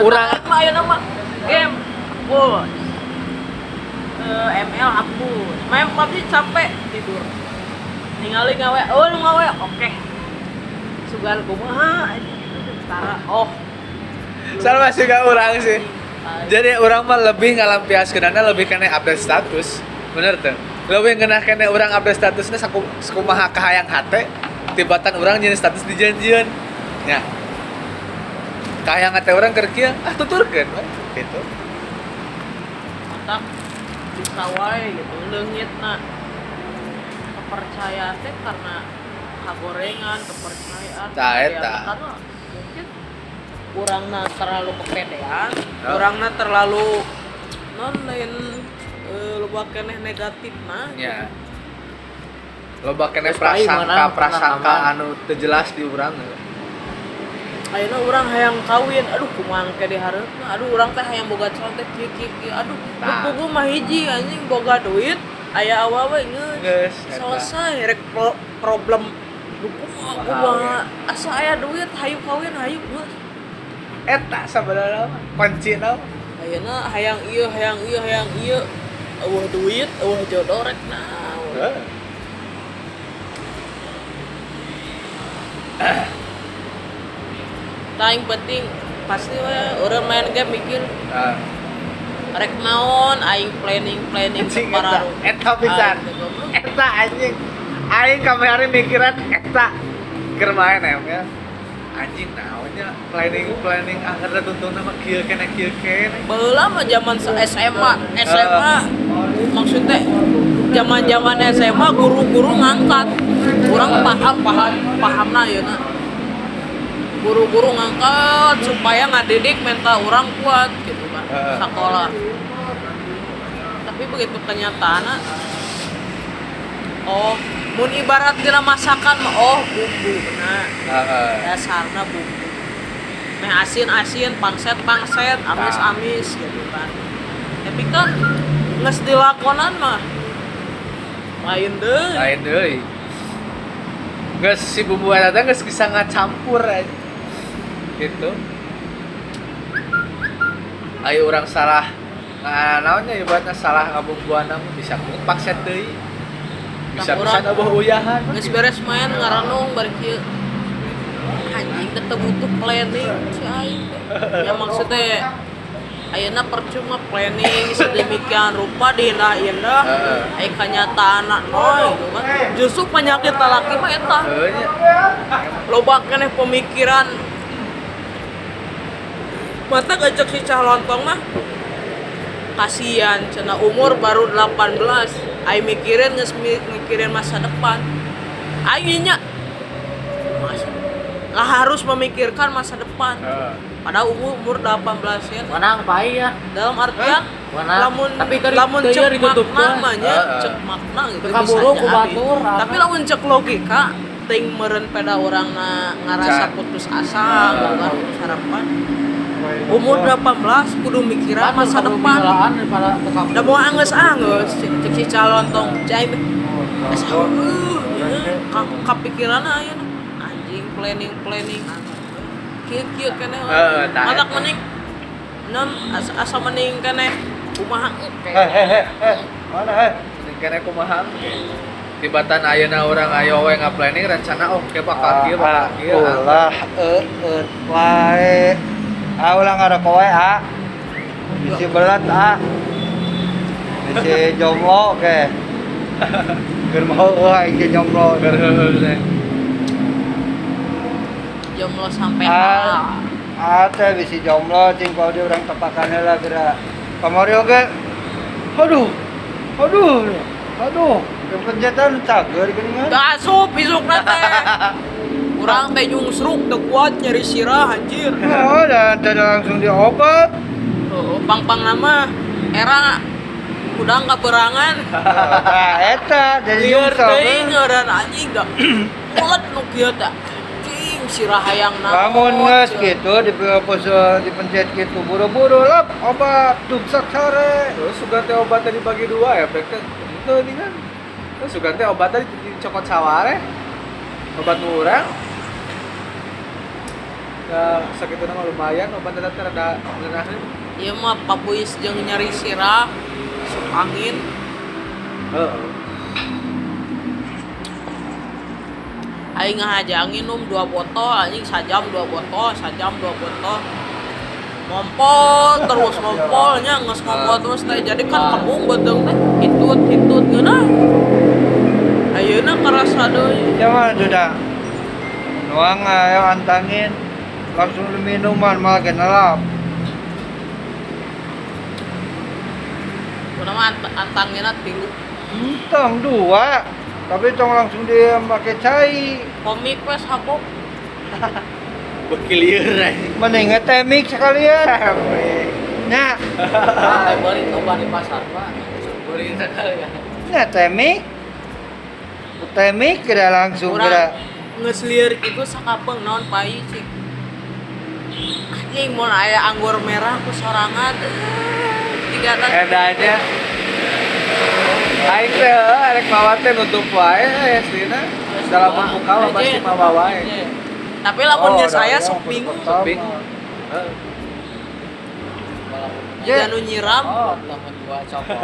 Urang mah aya nama. Game. Full Eh, ML hapus main PUBG capek tidur. Ningali ngawe oh lu ngawe oke. Sugan kumaha Tara oh. Sama sih gak orang sih. Jadi orang mah lebih ngalampias kenana lebih kena update status. Bener tuh. Lebih kena kena orang update statusnya saku sakumaha kahayang hate tibatan orang jadi status di janjian. Ya. Kahayang hate orang kieu, ah tuturkeun we. gitu. mantap bisa wae gitu leungit na kepercayaan teh karena kagorengan kepercayaan Ya, eta. karena mungkin kurangna terlalu kepedean Oh. kurangna terlalu non lain eh, loba keneh negatif nah Ya. Loba kena Terus paling prasangka prasangka anu teu jelas di urang. Ayeuna urang hayang kawin. Aduh kumaha ke dihareupeuna aduh urang teh hayang boga calon teh kieu kieu kieu. Aduh Tah. buku mah hiji anjing boga duit. Aya awa we geus selesai rek pro- problem. Buku mah kumaha? Asa aya duit hayu kawin hayu geus. Eta sabenerna mah kuncina mah. ayeuna hayang ieu hayang ieu hayang ieu. Eueuh duit eueuh jodoh rek naon Yang penting pasti we urang main game mikir Ah. rek naon aing planning planning para eta, pisan. Eta anjing. Aing kamari mikiran eta keur main em ya. Anjing naonnya planning planning akhirnya tuntun nama kieu kene kieu kene. Baheula mah zaman SMA, SMA maksudnya zaman zaman SMA guru-guru ngangkat kurang paham paham pahamna ya guru-guru ngangkat supaya ngadidik mental orang kuat gitu kan Heeh. sekolah tapi begitu kenyataan oh mun ibarat dina masakan oh bumbu nah Heeh. dasarnya bumbu meh asin asin pangset pangset amis amis gitu kan tapi kan nges dilakonan mah lain deh Lain deui. Geus si bumbu teh geus bisa ngacampur aja. Gitu. Ayo orang salah Nah, naonnya ibaratnya salah ngabumbuan mah bisa pakset deui. Bisa nambah uyahan. nges beres main ngaranung bari kieu anjing tetep butuh planning si aing ya maksudnya ayeuna percuma planning sedemikian rupa diindah-indah Heeh. aya kenyataan noy gitu kan justru penyakit laki mah eta loba keneh pemikiran mata gajak si cah lontong mah. Kasihan cina umur baru 18 ai mikirin mikirin masa depan. Aingnya masa nggak harus memikirkan masa depan. Pada umur umur 18 ya. Menang pai ya. dalam artian Mana? lamun Tapi kan lamun teu cek makna mah nya Heeh. cek makna gitu Kaburu bisa jadi. tapi lamun cek logika ting meren pada orang na ngarasa putus asa gitu kan putus harapan umur 18 kudu mikiran masa depan. udah mau anges cek si calon tong cai asa uh, ya, ka- kapikiran aya na. anjing planning planning. Heeh, tah, matak eta. mending non asa, asa mending keneh kumaha Hehehe, mana heh? Kene kumaha? Tibatan ayeuna urang ayo we ngaplanning rencana oh ke bakal kieu bakal kieu. ah. ulah eut wae ah ulah ngaroko wae ah. Bisi belat ah. Bisi jomblo ke keur mau euy ke jomblo. Jomblo sampai ah ah teh bisi jomblo cing kalau dia orang tepakan lah geura kamari oge aduh aduh aduh. Pencetan cager geuningan asup isuk teh kurang teh nyungsruk teu kuat nyeri sirah anjir oh dan teh langsung diobat oh, pang pang nama era udah nggak berangan nah eta lieur nyungsep teuing ngeureun anjing dah mulet nu kieu teh sirah hayang naon Lamun geus gitu di pose dipencet gitu buru-buru lap obat duksak sare. Terus sugan teh obatnya dibagi dua ya, Pek teh. Itu ini kan. Terus sugan teh obatnya dicokot saware. Obat urang. Ya sakit nama lumayan obat tetap ada ngenahin Iya mah papuis jeung nyari sirah, sup angin. Heeh. Aing ngahajangin um dua botol, anjing sajam dua botol, sajam dua botol. Ngompol terus ngompolnya nges ngompol terus teh jadi kan kembung betul teh hitut hitut geuna. Ayeuna kerasa deui. Jangan sudah. Nuang ayo antangin. Langsung minuman malah kenalap. Kunaon ant antangina tilu. Entang dua. Tapi tong langsung dia pakai cai. Komik wes habok. Berkilir aja. Mending ngetemik sekalian. Nah, Teh beurit loba di pasar, Pak. Beri ya. ngetemik. Temik kira langsung kira. Lieur itu sakapeung naon pai cik. Anjing aya anggur merah ku sorangan. Tiga tas. Edanya Aing teh heuh, rek mawa teh nutup wae ya astina. Dalam membuka mah pasti mawa wae. Tapi lamun Oh, saya sok bingung. pertama. bingung. Nu nyiram, lamun gua copot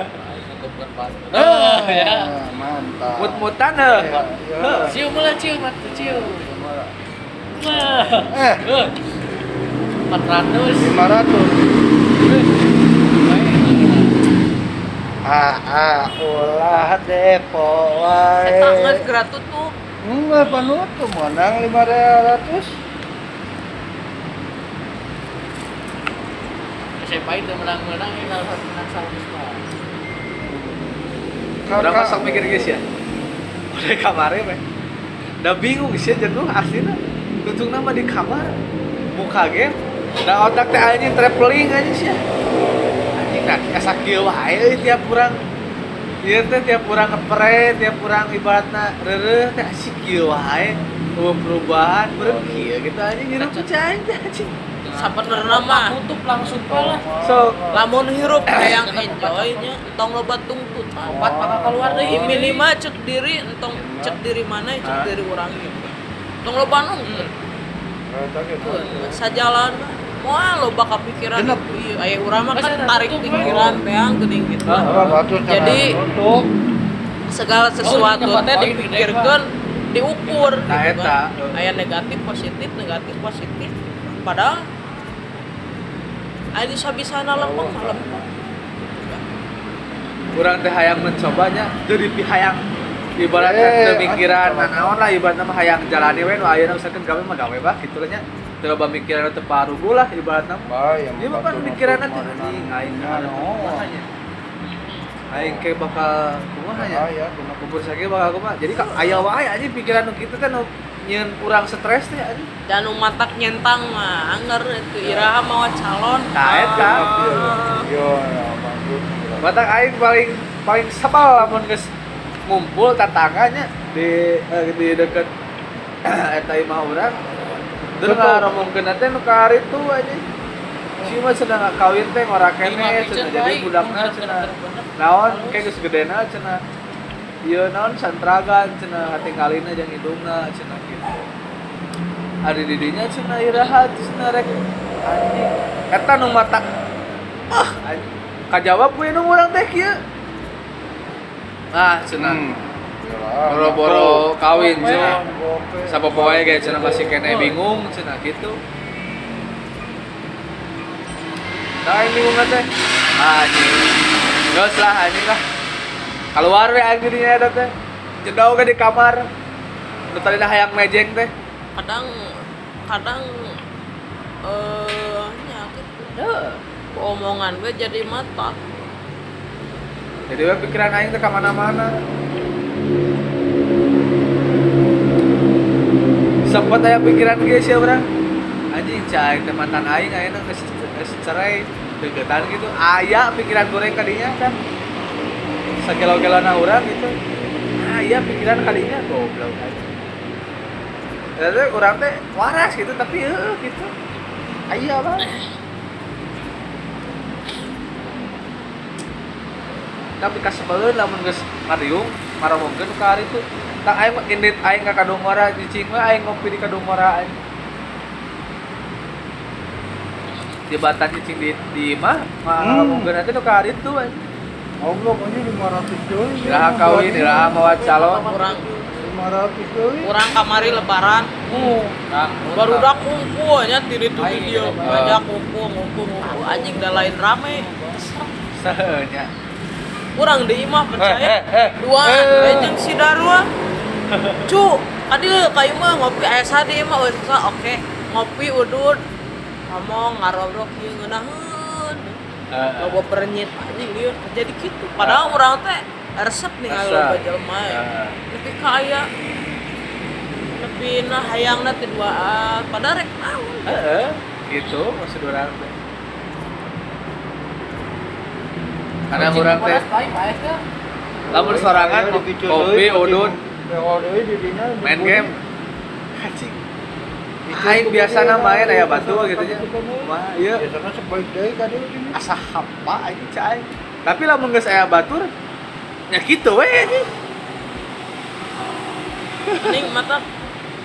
nutupkeun batu. Oh, ya. Mantap. Mut-mutan heuh. Ya, ya. Cium lah cium cium. Eh, Eh. 400. 500. Ah, ah, ulah depo wae. eta geus geura tutup. Enggak panutup menang 500. SMA itu menang-menang ini kalau menang sama mah. Udah masak mikir guys ya. Udah kamarnya meh. Udah bingung sih jenuh aslinya. Tutung nama di kamar. Muka game. Da otak teh anjing traveling aja sih. Anjing nah asa kieu wae tiap urang Ieu teh tiap urang ngepre, tiap urang ibaratna reureuh teh asik kieu wae. Perubahan beureum kieu gitu anjing hirup cai anjing. Sabenerna mah tutup langsung lah. So, lamun hirup hayang enjoy nya entong loba tungtut. Empat pakak keluar deh. Ini minimal cek diri entong cek diri mana cek diri urang gitu. Entong loba nungtut. Sajalan Wah, lo bakal pikiran. Iya, aya urang mah kan tarik pikiran beang geuning gitu. Jadi- untuk Segala sesuatu Oh, teh di- dipikirkan, diukur Nah, gitu eta. kan. Aya negatif positif, negatif positif. Padahal aya bisa-bisana lempeng mah lempeng. kurang teh hayang mencobanya dari hayang ibaratnya Eh, teu mikiran atuh, nah naon lah ibaratnya mah hayang jalani we nu ayeuna usahakeun gawe mah gawe bah kitu nya loba mikiran teu paruh lah Bayang Ieu mah kan mikiran teh anjing aing nya aing ke bakal kumaha Ya, kubur sage bakal kumaha jadi ka aya wae anjing pikiran nu kitu teh nu nyeun kurang stres teh anjing Dan nu matak nyentang mah anger itu iraha mawa calon. Eta. Ah. Yo, bagus. Batak aing paling paling sebel lamun geus ngumpul tatangganya di eh, di deket eta imah urang. Teh nu itu aja. Si mah sedang kawin teh kene cenah jadi budakna cenah. Naon kayak geus gedena cenah. Ieu naon santragan cenah hatingalina jeung hidungna cenah gitu. Ari di dinya cenah iraha cenah rek anjing. Eta nu matak ah anjing. Kajawab gue nu urang teh kieu. Ah cenah. Hmm. Boro-boro kawin. Gope. Sapopo wae ge cenah masih kene bingung cenah gitu. Nah, ini bingung teh. Anjing. Geus lah anjing lah. Keluar we dinya eta teh. Jedau ke di kamar. Nu tadi hayang mejeng teh. Kadang kadang eh gitu. omongan gue jadi mata. Jadi we pikiran aing teh ka mana-mana. Sempet aya pikiran ge sih urang. Anjing cai teh mantan aing geus geus cerai deketan gitu. Aya pikiran goreng kadinya kan. Sakelo-kelona urang gitu. Aya pikiran kadinya goblok aja. Jadi urang teh waras gitu tapi heuh gitu. Aya banget. tapi kasebeleun lamun geus ngariung maramongkeun ka hari itu tak aing indit aing ka kadungora cicing mah aing ngopi di kadungora aing. Cicing di di mah mah Hmm. mungkin nanti tuh ka itu kan Goblok ini 500 deui. iraha kawin iraha mawat calon. Kurang. 500 deui. kurang kamari lebaran. Nah, baru udah kumpul nya tiri tuh Aing video. gitu, banyak kumpul ngumpul ngumpul. Anjing dah lain rame. Sehnya kurang di imah Eh, percaya. Eh, eh. dua Eh. jeung si Darwa cu tadi kayu mah ngopi aya sadi mah oke ngopi udud ngomong ngarobrok ieu ngeunaheun loba perenyit anjing dia jadi gitu padahal orang teh resep nih kalau loba jelema ya Ah. tapi kaya lebih nah hayangna teh duaan padahal rek naon Heeh, gitu maksud orang teh. Karena orang teh lamun sorangan kopi udun main game anjing aing biasana main aya batu gitu nya mah ieu Biasanya sebaik deui ka dieu gini. asa hampa anjing cai tapi lamun geus aya batur nya kitu we anjing Ning mata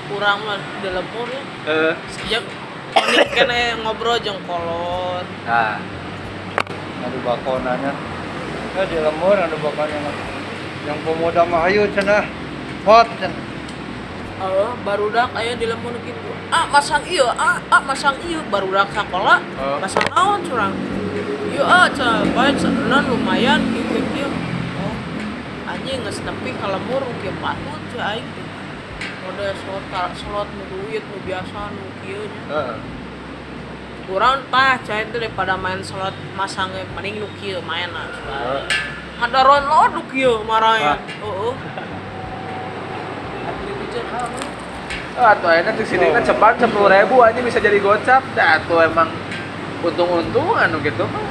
kurang mah di lemur ya. eh Sejak ini kene ngobrol jeung kolot. nah Adu bakonanya. Ya di lemur adu bakonnya. Yang pemuda mah hayu cenah. Hot cenah. Oh, barudak aya di lemur gitu. Ah, masang ieu, ah, ah masang ieu barudak sakola. Oh. Masang naon curang? Ieu ah, cenah bae non lumayan kieu kieu. Oh. Anjing geus nepi ka lemur kieu patut ceu aing. Mode slot slot nu duit nu biasa nu kieu nya. heeh kurang tah cai itu daripada main slot masang mending nu kieu main lah Heeh. ngadaron lo nu kieu marahnya Ah. heeh Oh, atau enak di sini kan cepat sepuluh ribu ah, aja bisa jadi gocap, dah emang untung-untungan gitu mah.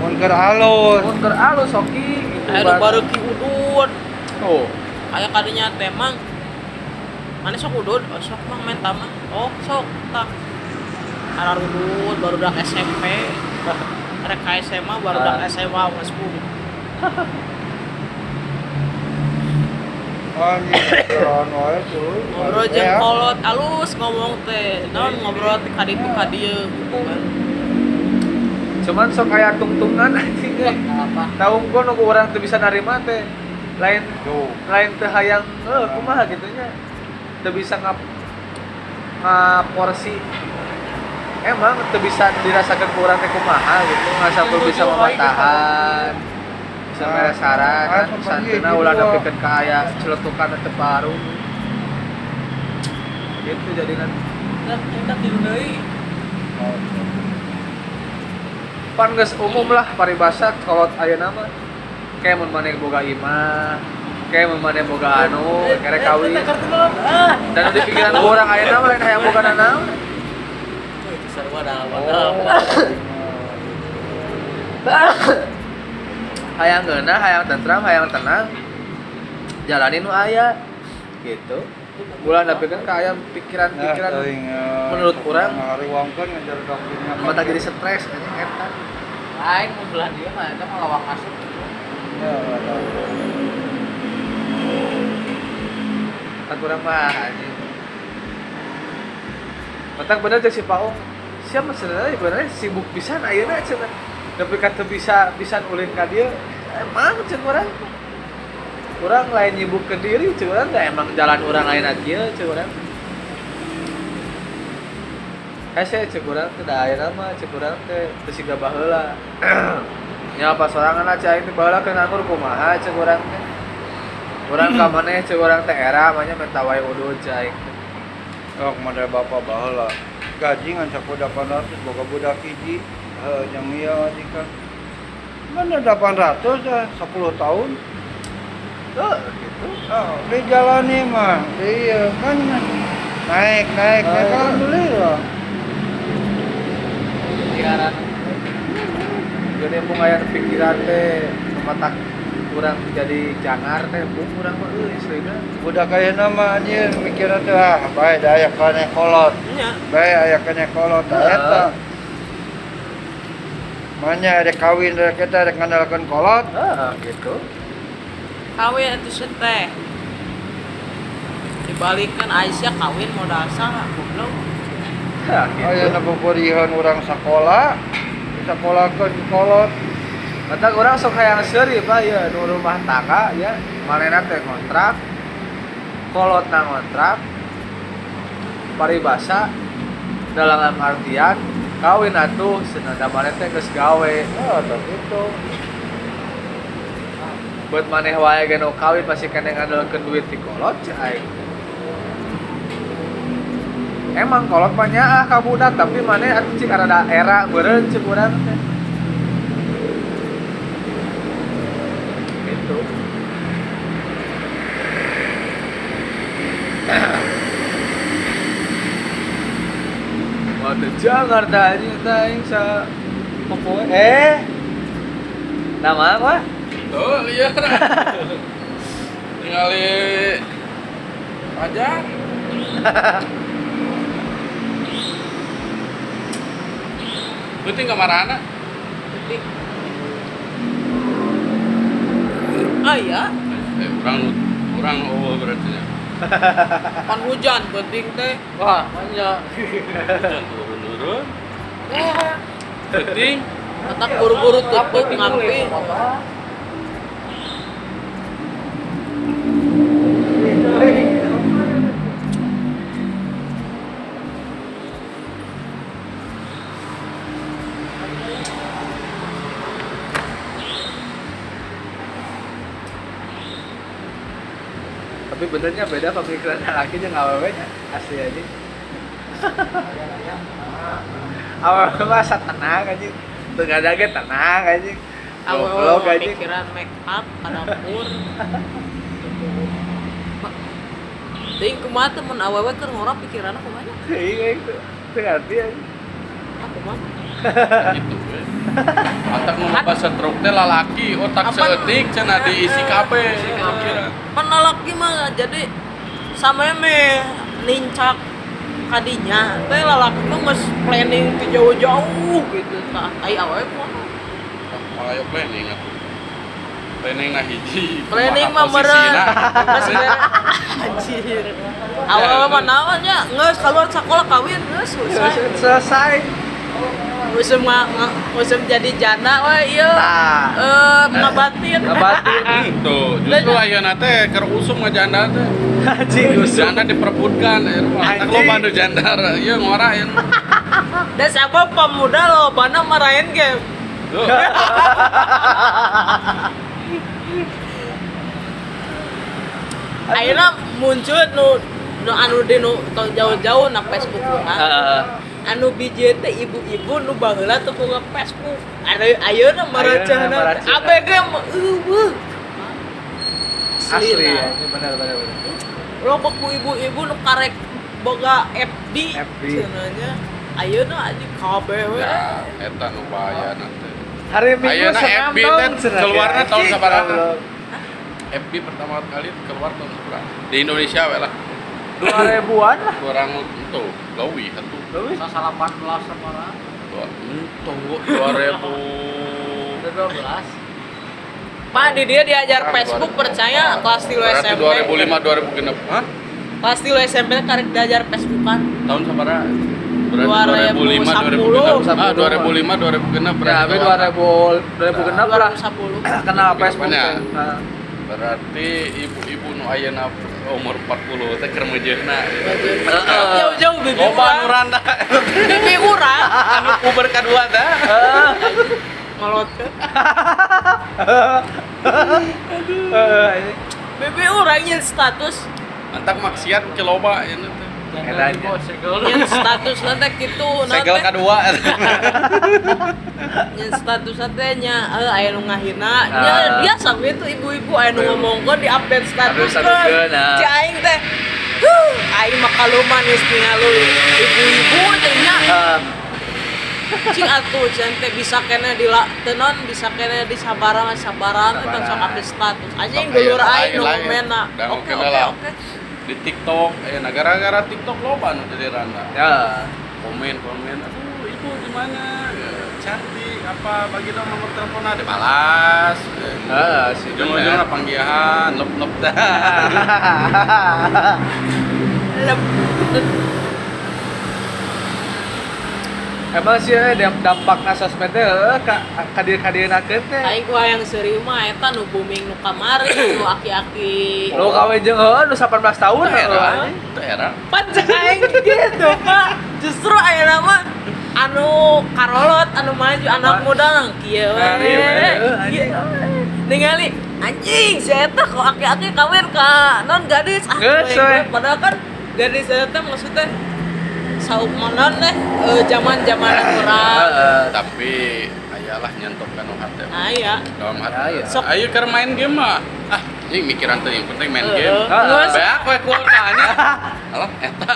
Mun keur alus. Mun alus soki gitu. Baru ki udut. Oh. Aya kadinya temang. Mana sok udut? Oh, sok mang main tamah. Oh, sok tak. Arah udut baru dak SMP. Rek SMA baru dak SMA 10. ngobrol jeung kolot alus ngomong teh. Naon ngobrol ti kaditu ka dieu gitu kan. Cuman sok aya tungtungan anjing eh. Tahu gua nu urang teu bisa narima teh. Lain Tuh. lain teu hayang eh kumaha gitu nya. Teu bisa ngap ngaporsi. Emang teu bisa dirasakan ku urang teh kumaha gitu. Nggak sampai bisa mematahan bisa Ah. mere saran Ah, kan santuna itu, ulah Wak. nepikeun ka aya celetukan teu baru gitu jadi kan kita tiru deui. pan geus umum lah paribasa kalau aya nama kayak mun maneh boga imah kayak mun maneh boga anu kere kawin Ah. dan di pikiran orang aya nama lain hayang boga naon Itu sarua dah Oh. hayang geunah hayang tentram hayang tenang. Jalani nu aya. Gitu. Bulan tapi kan kayak pikiran-pikiran menurut kurang. ngariwangkeun ngajar dokternya. mata jadi stres anjing eta Lain mun belah dia mah eta mah lawang asup. Ya, tak kurang mah Matak bener jeung si Paung siapa sebenarnya? Sebenarnya sibuk pisan ayeuna cenah tapi kata bisa bisa ulin ka dieu emang cen urang urang lain nyibuk ke diri cen urang da emang jalan urang lain kieu cen urang Hese cek urang teh da ayeuna mah cek urang teh teu siga baheula nya pas sorangan aja ini baheula ke nganggur kumaha cek urang teh urang ka maneh cek urang teh era mah nya menta wae udud cai. Oh, ke mana bapak bahala. Gaji ngan saku 800 boga budak hiji. Heuh, jeung ieu majikan. Mana 800 ya 10 tahun. tuh gitu Oh, dijalani mah. Iya kan naik naik naik Oh. alhamdulillah. Pikiran jadi mun aya pikiran teh matak urang jadi jangar teh bung urang mah euy seuna Budak aya nama anjir mikirna teh ah bae da aya kane kolot. nya Bae aya kane kolot eta. Manya ada kawin rek eta rek ngandalkeun kolot. ah gitu kawin itu teh dibalikkan Aisyah kawin modal goblok Ya, Aya gitu. na babarihan urang sekolah. Sekolahkeun kolot. Mata orang sok hayang seuri Pak ya nu rumah tangga ya. Manehna teh kontrak. Kolotna kontrak. Paribasa dalam artian kawin atuh senada maneh teh geus gawe. Oh, tah gitu. Buat maneh wae ge nu kawin pasti kena ngandalkeun duit di kolot cai. aing. Emang kolot mah nyaah ka budak tapi maneh atuh cik rada era beureun cek urang teh. Gitu. Jangan tanya tanya sa Popoe eh nama apa? Tuh, iya. Ningali aja. Penting ke mana? Detik. Ah ya, Eh, orang orang oh berarti ya. pan hujan penting teh. Wah, manja. Hujan turun-turun. Penting. Otak buru-buru tutup ngampi. Tapi benernya beda pemikiran laki jeung awewenya asli aja. Awewe mah asa tenang aja. Ge tenang aja. Awal aja. pikiran make up ka dapur. Ting kumaha temen awewe keur ngorok pikiranna kumaha? Iya itu. Teu ngerti aja. Aku mah. Otak nu bahasa truk teh lalaki, otak seetik cenah diisi kabeh. pikiran. pan lalaki mah jadi sama me nincak kadinya. Teh lalaki mah geus planning ke jauh-jauh gitu. Tah ai awewe mah Malah yo planning atuh. Planning nah hiji. planning mah beres anjir. Awal mah naonnya geus keluar sekolah kawin geus selesai. Selesai. Usum nga, usum jadi janda we ieu Nah. eh ngabatin Ngabatin ih. Tuh, justru ayeuna teh keur usum ngajanda teh. Anjing usum. Janda diperebutkan, ya, Anjing. lo bantu janda, iya ngora ya. dan sabab pemuda lo bana marahin game Tuh, akhirnya muncul nu nu anu di nu jauh-jauh na Facebook Heeh. Anu biji teh ibu-ibu nu baheula teu Facebook ada ayeuna maracana maracana. ABG mah eueuh Asli ya. Benar benar benar. loba ku ibu-ibu nu karek boga FB FB. cenanya ayeuna anjing kabeh we ya, eta nu bahaya nanti. Hari Minggu senam FB tahun keluarnya tahun anjing, sabaraha? FB pertama kali keluar tahun berapa? Di Indonesia we lah. Dua ribuan lah. Kurang itu, gawi atuh. Lebih. Sasa 18 sama orang. Dua, tunggu 2000 Udah 12. Pak di dia diajar Facebook percaya kelas 3 Berarti SMP 2005 2006. Hah? kelas 3 SMP karek diajar Facebookan Tahun sabaraha? Berarti 2010. 2005 2006. Ah, 2005 2006 Ya, berarti. dua ribu dua ribu genap lah. 2010 Kenal Facebook. Kenapa? Nah. Berarti ibu-ibu nu ayeuna umur 40 teh keur meujeuhna. jauh-jauh bibi Loba nu urang randa. bibi urang Anu puber kadua tah. ngelotkeun Eh, ini. bibi urang status Antak maksiat ke loba ya teh. Jangan segel. nyen status nanti gitu Segel nanti kadua. nyen status nanti nya eh aya nu ngahina Ah. nya biasa tuh ibu-ibu aya nu ngomongkeun di update status. Ah. ci aing teh huh, aing mah kaluman geus tingali ibu-ibu teh nya. Eh, cing atuh cing teh bisa kena di tenon bisa kena di sabaran sabaran teh Sabaran. sok update status. Anjing dulur aing nu Dan oke oke oke Di TikTok, eh nah gara-gara TikTok loba nu jadi randa. Ya. Komen komen, aduh ibu gimana? Ya, Cantik apa bagi dong nomor telepon ada balas. Ah, si Ujung-ujungnya panggilan, lep-lep dah. Lep- emang sih eh, damp- dampakna sosmed teh eh, ka kadir-kadirnakeun teh Aing ku hayang seuri mah eta nu booming nu kamari nu aki-aki. lu kawin jeung heuh nu 18 tahun era, heuh. itu era. Pancen aing gitu, Pak. Justru ayeuna mah anu karolot anu maju anak muda nang kieu we. Nah, iya. Kieu we. Ningali anjing si eta kok aki-aki kawin ka non gadis ah padahal kan gadis eta maksudnya saumanan deh eh, zaman-zaman urang. Heeh. Tapi ayalah nyentuh kanu hati. Aya. Dalam hati. Sok. Ayo keur main game mah. Ah, ini mikiran tuh yang penting main Heeh. game. Geus. Bae aku kuotanya. Alah, eta.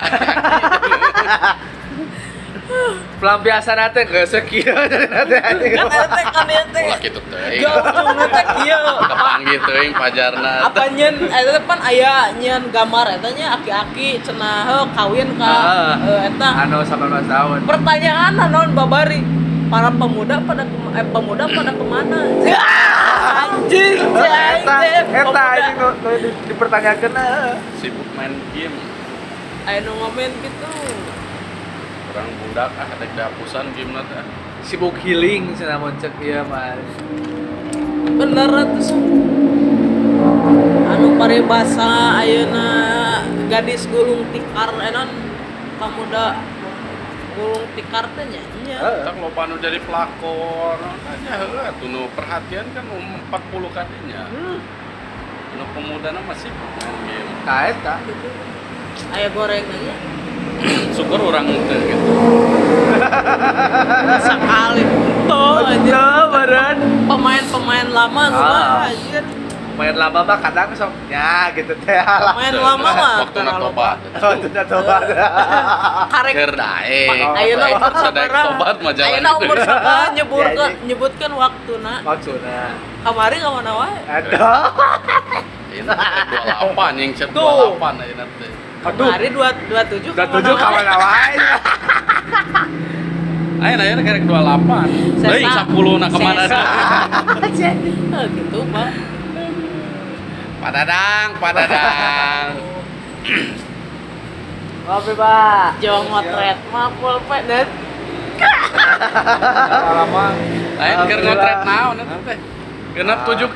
Pelampiasan teh geus sekieu teh anjing. Kan eta kan eta. Ulah kitu teh. Gampang eta kieu. Kepanggih teuing pajarna. apa nyen eta pan aya nyen gambar eta nya aki-aki cenah kawin ka Ah. eh, eta anu 18 tahun pertanyaan naon babari para pemuda pada eh, pemuda pada ke mana anjing eta teh, eta anjing nu nu di- dipertanyakeun eh. Sibuk main game. nu ngomen gitu Orang budak ah ada dapusan game teh. sibuk healing cenah mun cek ieu mah bener tuh anu paribasa ayeuna gadis gulung tikar enon pemuda gulung tikar teh nya nya. Tak lo panu jadi pelakor. Tanya heeh atuh nu perhatian kan um 40 kadinya. Hmm. Nu pemuda masih main game. Eta. aya goreng nya Syukur orang teu gitu. sekali tuh anjir Ya, badan. pemain-pemain lama Ah. gua anjir Main lama mah kadang sok nya gitu teh lah. pemain lama mah Waktu na tobat. Oh, itu dah tobat. karek dae. ayeuna umur sabaraha tobat mah jalan. ayeuna umur sabaraha nyebutkeun Ya, ya. nyebutkeun waktuna Maksudnya. kamari ka mana wae Aduh. Ini 28 yang chat Tuh. 28 ayeuna teh. Aduh. kamari 27 Udah tujuh kawan lawan. Ayeuna ayeuna kerek 28. Sesa. Deui 10 na ke mana? Eh, gitu pak Padadang, padadang. Maaf ya, Pak. jauh motret mah pulpen dan Lama. Lain keur ngotret naon eta teh. Genep 7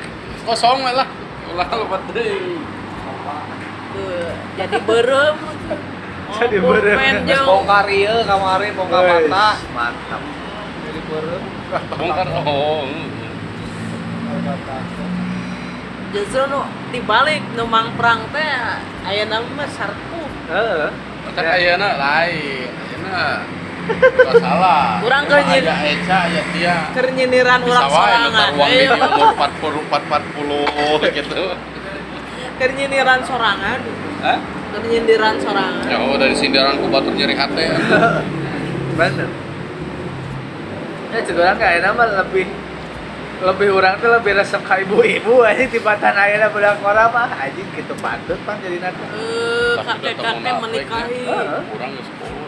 kosong we lah. Ulah lupa teuing. Jadi berem Jadi Oh, berem. pulpen Geus jeung bongkar ieu kamari bongkar mata. Mantap. Jadi beureum. Bongkar oh. justru nu dibalik nu perang teh ayeuna mah sarpu Heeh. Kan ayeuna lain. Ayeuna Gak salah. Urang keur nyin- Aya Eca aya Tia. keur nyindiran Bisa urang wae sorangan taruang di umur 40 40 gitu. Keur nyindiran sorangan Hah? keur nyindiran sorangan Ya oh dari sindiran ku batur nyeri hate. Bener. Ya cek orang kayak nama lebih lebih orang tuh lebih resep ka ibu-ibu aja tibatan ayeuna budak orang mah anjing gitu patut pang jadi nanti. eh kakek-kakek menikahi Heeh. Urang geus poho.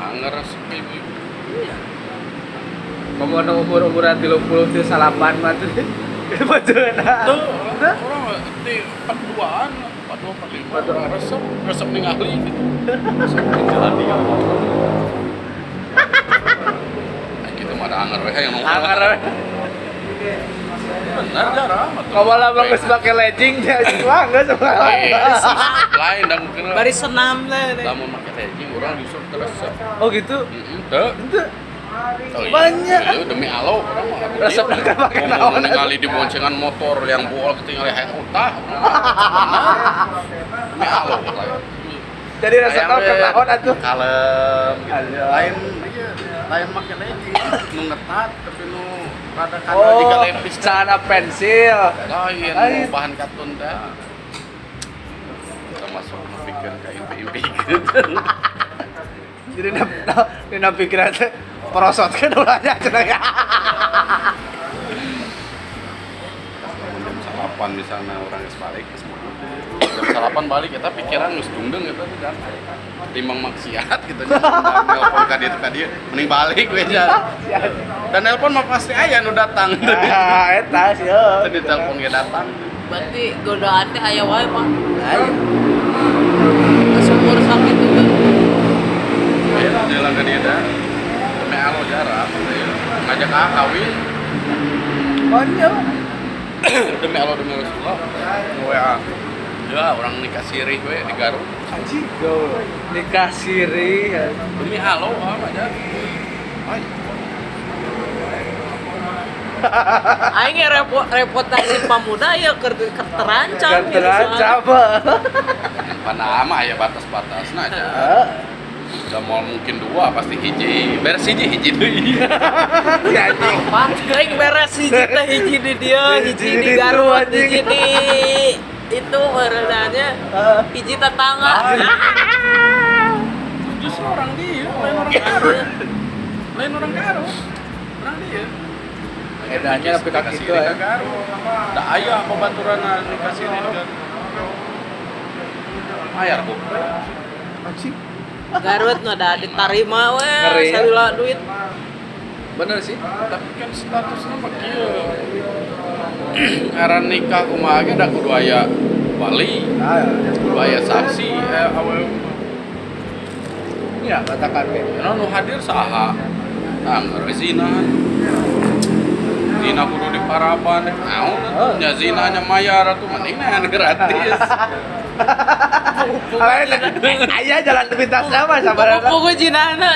Anger ibu. Kamu nu umur umuran tiga puluh tuh salapan mah tuh. Betul Tuh, orang di 42-an, 42 45 orang resep, resep ningali gitu. Resep apa. Nah, gitu mah ada anger yang. Angker we. Benar jarang. Kamu lah bang make legging ya cuma geus Lain, lain dan mungkin bari senam teh. lamun make legging urang justru resep. Oh gitu. Itu Oh, iya. Banyak. Iya, demi alo. Resep Iya. kan pakai naon. ningali di boncengan motor yang buol ketinggalan hayang utah. Demi alo. jadi resep we, naon atuh. Kalem. gitu. Kalem. Lain lain make legging. Nu ngetat tapi nu rada kana Oh, juga lepis. celana pensil. Lain nu bahan katun teh. Kita masuk pikir ka impi-impi gitu. Jadi na, na, na pikiran teh perosot kan ulahnya cenah ya. Jam salapan misalnya orang geus balik. Jam salapan balik kita pikiran geus dungdeung eta teh dan timbang maksiat gitu nelpon ka dieu ka dieu mending balik we nya. Dan nelpon mah pasti aya nu datang. Ah, eta sih. Tadi telepon ge datang. berarti godaan teh aya wae pak. sumur sakit juga Ya, jalan ke dia dah. Demi alo jarang ya. Ngajak ah kawin Banyak. demi Allah demi Rasulullah. WA ya. Orang nikah sirih we di Garut. Anjing. Nikah siri. demi halo ah aja Ay, Aing ya repot reputasi pemuda ya ker terancam gitu, terancam. mana ama ya batas-batas aja udah mau mungkin dua pasti hiji. Beres hiji hiji deui Ya anjing. soalnya. Aing beres hiji teh hiji di dia, hiji di Garut, hiji di itu berenanya hiji tetangga. justru orang dia lain orang Garut. Lain orang Garut. Orang dia. Edannya tapi kaki itu ya. ke Garut da aya pembaturan nikah sirih di Garut ayar kok Anjing. Garut nu ada diterima we, Ngeri ya. duit. Bener sih. tapi kan statusnya mah kieu Aran nikah kumaha ge da kudu aya wali kudu aya saksi eh awewe ya katakan. Karena nu hadir saha anggar zina zina kudu di parapan naon nya zina nya mayar atuh mending nah gratis ayah jalan pintas sama sabar Pokoknya jinana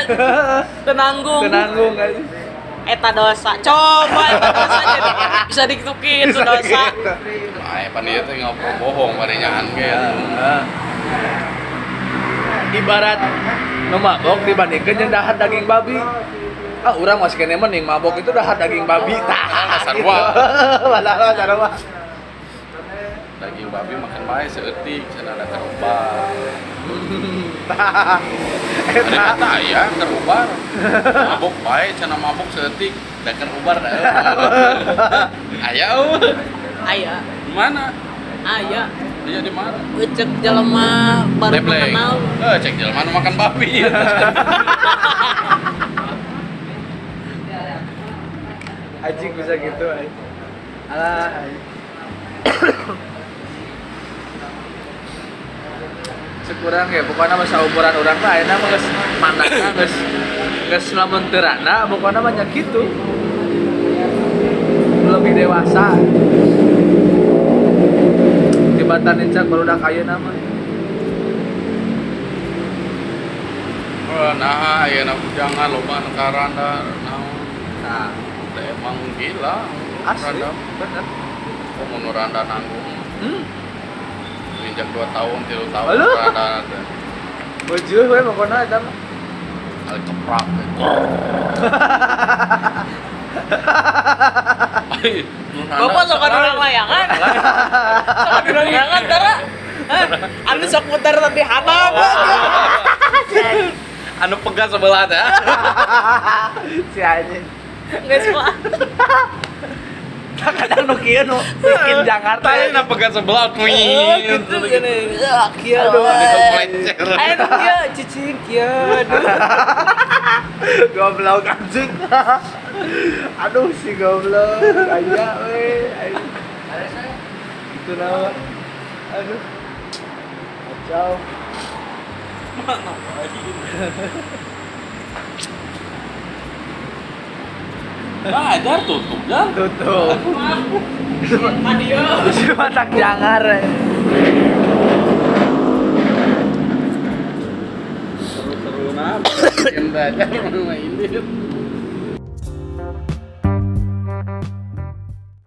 tenanggung. Tenanggung aja. Eta dosa. Coba eta dosa jadi bisa diketukin itu dosa. Ay, pan ieu teh ngobrol bohong bari nyaan ge. Ah. Ibarat nu mabok dibandingkan yang dahar daging babi. Ah, urang masih kene mending mabok itu dahar daging babi. Tah, Sarua. Padahal sarua. Daging babi makan bae seeutik cenah ada kerubar. Tah. Ada Eta kata aya kerubar. Mabok bae cenah mabok seeutik da kerubar da. Aya eueuh. Aya, Di mana? aya. Dia di mana? Cek jelema baru mengenal. Eh, cek jelema nu makan babi. anjing bisa gitu anjing. Alah. Sekurang ya, pokoknya masa umuran orang mah ayeuna mah geus mandangna geus geus lamun teu rana, pokoknya mah nya kitu. Lebih dewasa. Tibatan cak baru udah kaya nama. Oh, nah, aya na jangan loba naon. Nah, Da emang gila. asli, bener. Kok mun randa nanggung. Hmm, Injak 2 tahun, 3 tahun Halo? randa. bujuh we pokoknya eta mah. Kali keprak. Bapak sok ada layangan. Sok ada layangan tara. Anu sok putar tadi hanap. anu pegas sebelah teh. si anjing. Geus mah. Kadang nu kieu nu bikin Jakarta. Tadi na pegas sebelah Oh, kuing. gitu gini. Ah, kieu. Aduh, keplecer. Ayo dong kieu cicing kieu. Goblok anjing. Aduh si goblok. Aya we. Itu nama. Aduh. Kacau. Nah, ajar tutup jar. Tutup. Adio. Si matak jangar. eh. Seru-seru nah. Bikin aja mana ini.